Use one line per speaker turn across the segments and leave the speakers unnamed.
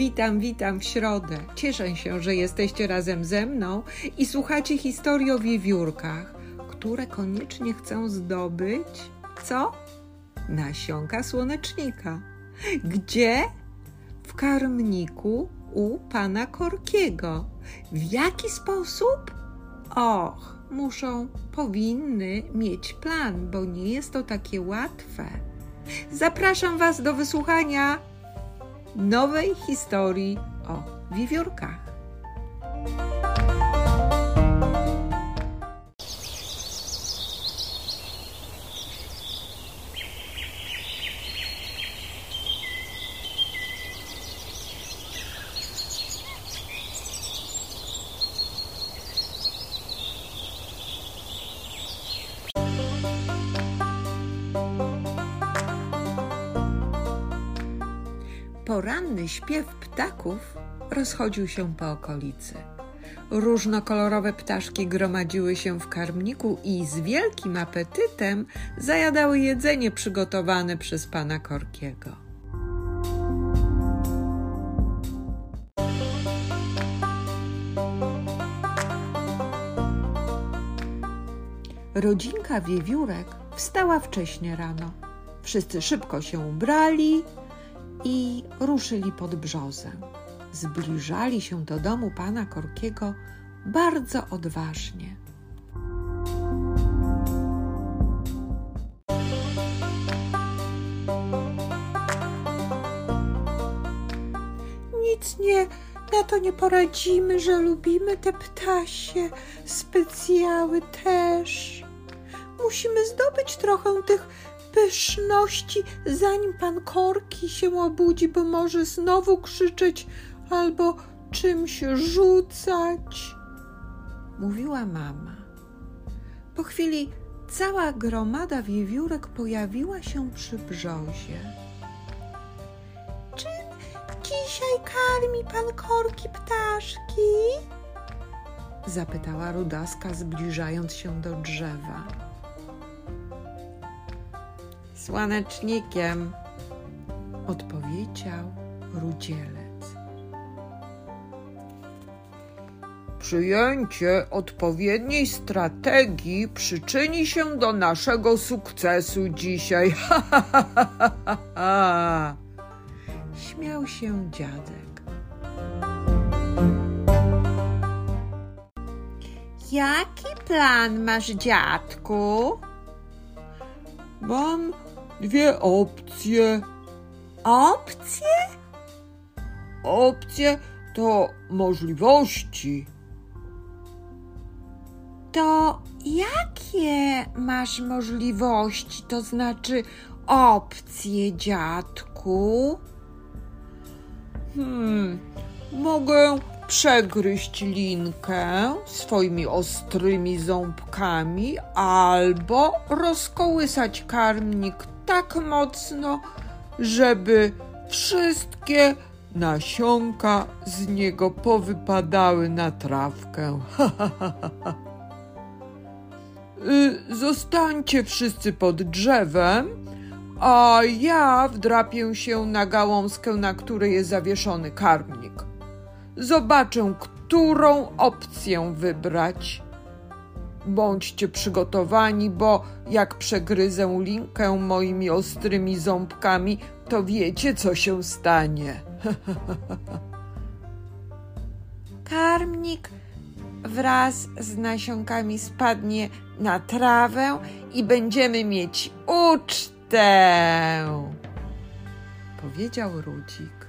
Witam, witam w środę. Cieszę się, że jesteście razem ze mną i słuchacie historii o wiewiórkach, które koniecznie chcą zdobyć co? Nasionka słonecznika. Gdzie? W karmniku u pana Korkiego. W jaki sposób? Och, muszą, powinny mieć plan, bo nie jest to takie łatwe. Zapraszam Was do wysłuchania nowej historii o wiewiórkach. Śpiew ptaków rozchodził się po okolicy. Różnokolorowe ptaszki gromadziły się w karmniku i z wielkim apetytem zajadały jedzenie przygotowane przez pana Korkiego. Rodzinka wiewiórek wstała wcześnie rano. Wszyscy szybko się ubrali i ruszyli pod brzozę. Zbliżali się do domu pana Korkiego bardzo odważnie. Nic nie, na to nie poradzimy, że lubimy te ptasie, specjały też. Musimy zdobyć trochę tych pyszności, zanim pan Korki się obudzi, bo może znowu krzyczeć albo czymś rzucać. Mówiła mama. Po chwili cała gromada wiewiórek pojawiła się przy brzozie. Czym dzisiaj karmi pan Korki ptaszki? Zapytała rudaska, zbliżając się do drzewa słonecznikiem, odpowiedział rudzielec.
Przyjęcie odpowiedniej strategii przyczyni się do naszego sukcesu dzisiaj. Ha, ha, ha, ha, ha.
Śmiał się dziadek. Jaki plan masz, dziadku?
Mam dwie opcje.
Opcje?
Opcje to możliwości.
To jakie masz możliwości, to znaczy opcje, dziadku?
Hmm, mogę przegryźć linkę swoimi ostrymi ząbkami albo rozkołysać karmnik tak mocno, żeby wszystkie nasionka z niego powypadały na trawkę. Y, zostańcie wszyscy pod drzewem, a ja wdrapię się na gałązkę, na której jest zawieszony karmnik. Zobaczę, którą opcję wybrać. Bądźcie przygotowani, bo jak przegryzę linkę moimi ostrymi ząbkami, to wiecie, co się stanie.
Karmnik wraz z nasionkami spadnie na trawę i będziemy mieć ucztę, powiedział Rudzik.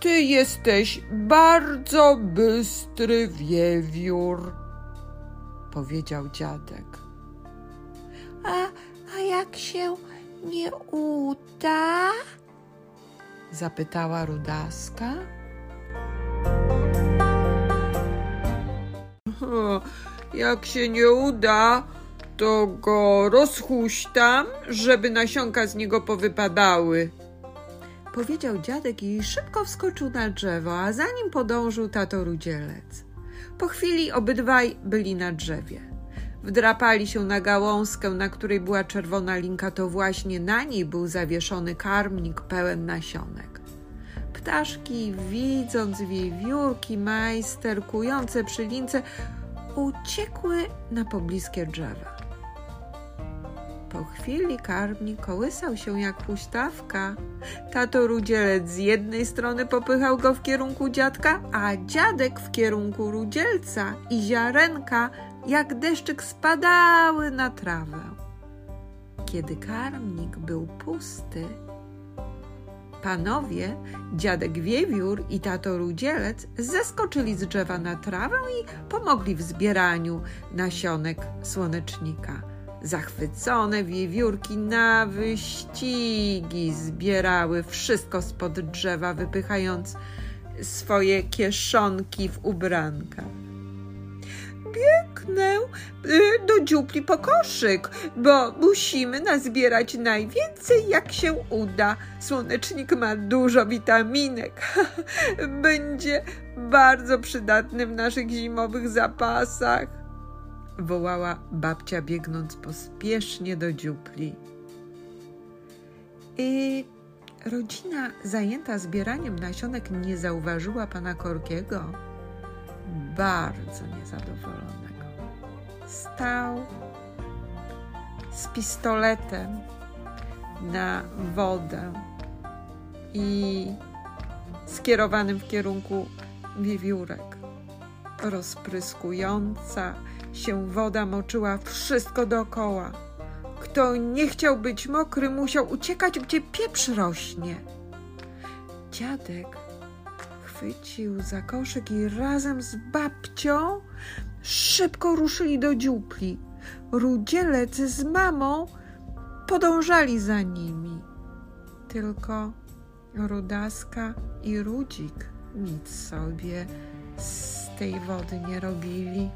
Ty jesteś bardzo bystry wiewiór, powiedział dziadek.
A, a jak się nie uda? zapytała rudaska.
Jak się nie uda, to go rozhuśtam, żeby nasionka z niego powypadały.
Powiedział dziadek i szybko wskoczył na drzewo, a za nim podążył tato rudzielec. Po chwili obydwaj byli na drzewie. Wdrapali się na gałązkę, na której była czerwona linka, to właśnie na niej był zawieszony karmnik pełen nasionek. ptaszki, widząc wiewiórki majsterkujące przy lince, uciekły na pobliskie drzewa. Po chwili karmnik kołysał się jak huśtawka. Tato rudzielec z jednej strony popychał go w kierunku dziadka, a dziadek w kierunku rudzielca i ziarenka jak deszczyk spadały na trawę. Kiedy karmnik był pusty, panowie, dziadek wiewiór i tato rudzielec zeskoczyli z drzewa na trawę i pomogli w zbieraniu nasionek słonecznika. Zachwycone wiewiórki na wyścigi zbierały wszystko spod drzewa, wypychając swoje kieszonki w ubrankach. Biegnę y, do dziupli po koszyk, bo musimy nazbierać najwięcej, jak się uda. Słonecznik ma dużo witaminek. Będzie bardzo przydatny w naszych zimowych zapasach wołała babcia, biegnąc pospiesznie do dziupli. I rodzina zajęta zbieraniem nasionek nie zauważyła pana Korkiego, bardzo niezadowolonego. Stał z pistoletem na wodę i skierowanym w kierunku wiewiórek. Rozpryskująca się woda moczyła wszystko dookoła. Kto nie chciał być mokry, musiał uciekać, gdzie pieprz rośnie. Dziadek chwycił za koszyk i razem z babcią szybko ruszyli do dziupli. Rudzielec z mamą podążali za nimi. Tylko Rudaska i Rudzik nic sobie z tej wody nie robili.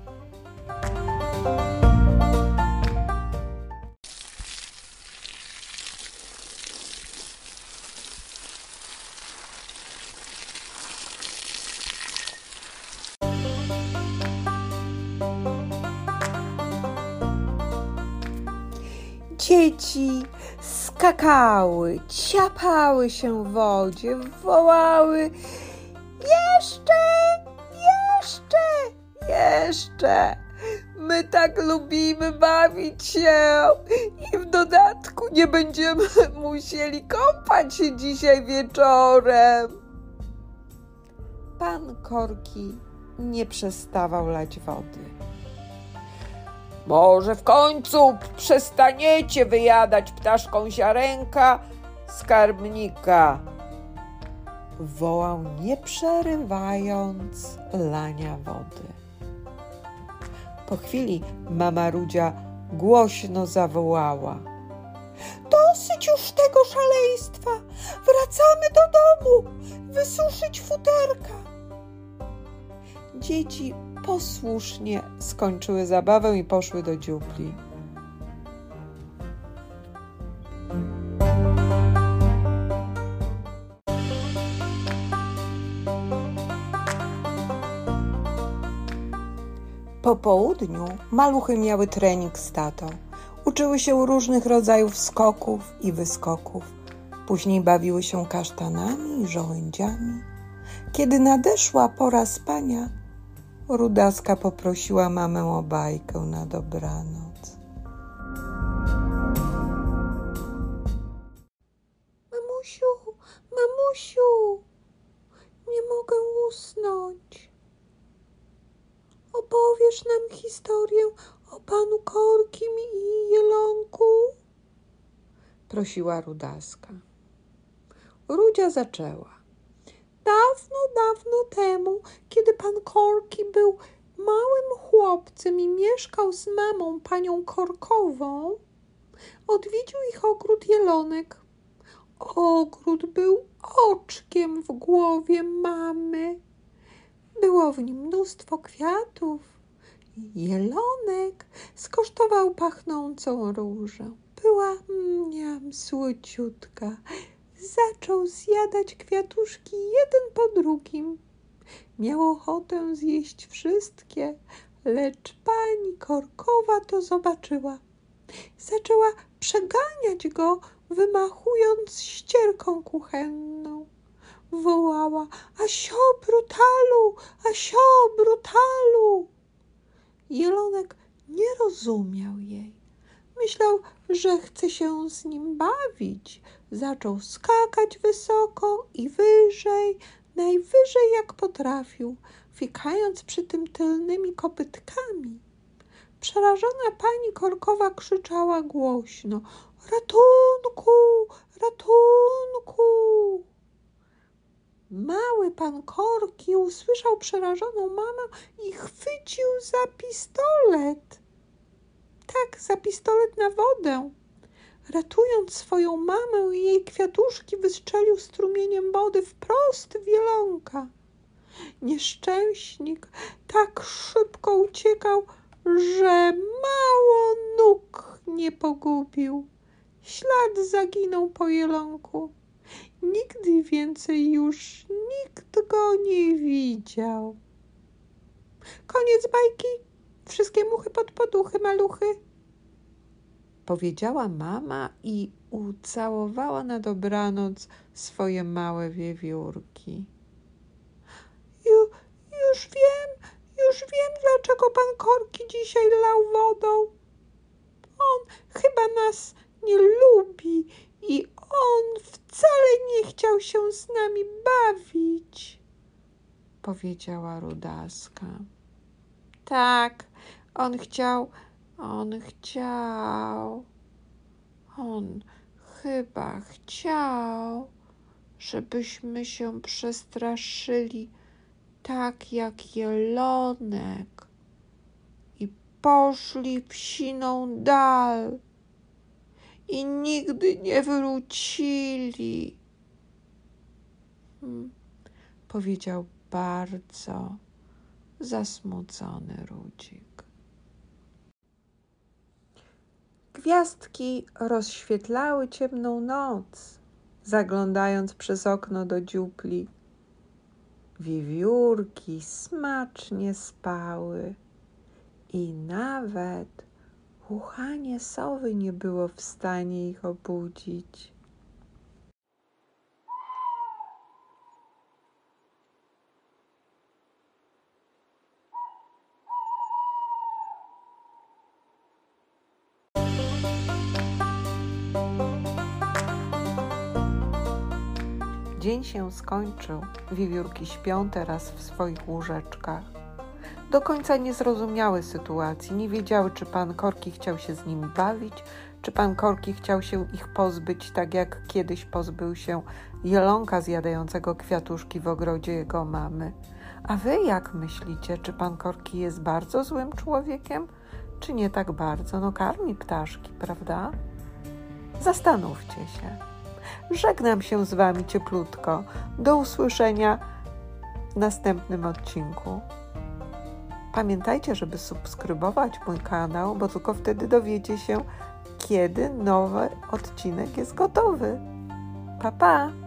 Dzieci skakały, ciapały się w wodzie, wołały jeszcze, jeszcze, jeszcze. My tak lubimy bawić się i w dodatku nie będziemy musieli kąpać się dzisiaj wieczorem. Pan Korki nie przestawał lać wody.
Może w końcu przestaniecie wyjadać ptaszką ziarenka skarbnika.
Wołał nie przerywając lania wody. Po chwili mama Rudzia głośno zawołała. Dosyć już tego szaleństwa! Wracamy do domu! Wysuszyć futerka! Dzieci posłusznie skończyły zabawę i poszły do dziupli. Po południu maluchy miały trening z tatą. Uczyły się różnych rodzajów skoków i wyskoków. Później bawiły się kasztanami i żołędziami. Kiedy nadeszła pora spania, Rudaska poprosiła mamę o bajkę na dobranoc. Mamusiu, mamusiu, nie mogę usnąć. Opowiesz nam historię o panu Korkim i Jelonku? Prosiła Rudaska. Rudzia zaczęła. Dawno, dawno temu, kiedy pan Korki był małym chłopcem i mieszkał z mamą, panią Korkową, odwiedził ich ogród Jelonek. Ogród był oczkiem w głowie mamy. Było w nim mnóstwo kwiatów. Jelonek skosztował pachnącą różę. Była mniam słociutka. Zaczął zjadać kwiatuszki jeden po drugim. Miał ochotę zjeść wszystkie, lecz pani Korkowa to zobaczyła. Zaczęła przeganiać go, wymachując ścierką kuchenną. Wołała. Asio, brutalu, asio, brutalu. Jelonek nie rozumiał jej. Myślał, że chce się z nim bawić. Zaczął skakać wysoko i wyżej, najwyżej jak potrafił, fikając przy tym tylnymi kopytkami. Przerażona pani korkowa krzyczała głośno: Ratunku! Ratunku! Mały pan korki usłyszał przerażoną mamę i chwycił za pistolet. Tak, za pistolet na wodę. Ratując swoją mamę i jej kwiatuszki, wystrzelił strumieniem wody wprost w wielonka. Nieszczęśnik tak szybko uciekał, że mało nóg nie pogubił. Ślad zaginął po jelonku. Nigdy więcej już nikt go nie widział. Koniec bajki. Wszystkie muchy pod poduchy, maluchy. Powiedziała mama i ucałowała na dobranoc swoje małe wiewiórki. Ju, już wiem, już wiem, dlaczego pan Korki dzisiaj lał wodą. On chyba nas nie lubi chciał się z nami bawić, powiedziała Rudaska. Tak, on chciał, on chciał, on chyba chciał, żebyśmy się przestraszyli tak jak jelonek i poszli w siną dal i nigdy nie wrócili. Hmm, powiedział bardzo zasmucony Rudzik. Gwiazdki rozświetlały ciemną noc, zaglądając przez okno do dziupli. Wiewiórki smacznie spały i nawet Uchanie sowy nie było w stanie ich obudzić. Dzień się skończył. Wiewiórki śpią teraz w swoich łóżeczkach do końca nie zrozumiały sytuacji, nie wiedziały, czy pan Korki chciał się z nimi bawić, czy pan Korki chciał się ich pozbyć, tak jak kiedyś pozbył się jelonka zjadającego kwiatuszki w ogrodzie jego mamy. A wy jak myślicie, czy pan Korki jest bardzo złym człowiekiem, czy nie tak bardzo? No karmi ptaszki, prawda? Zastanówcie się. Żegnam się z wami cieplutko. Do usłyszenia w następnym odcinku. Pamiętajcie, żeby subskrybować mój kanał, bo tylko wtedy dowiecie się, kiedy nowy odcinek jest gotowy. Pa pa!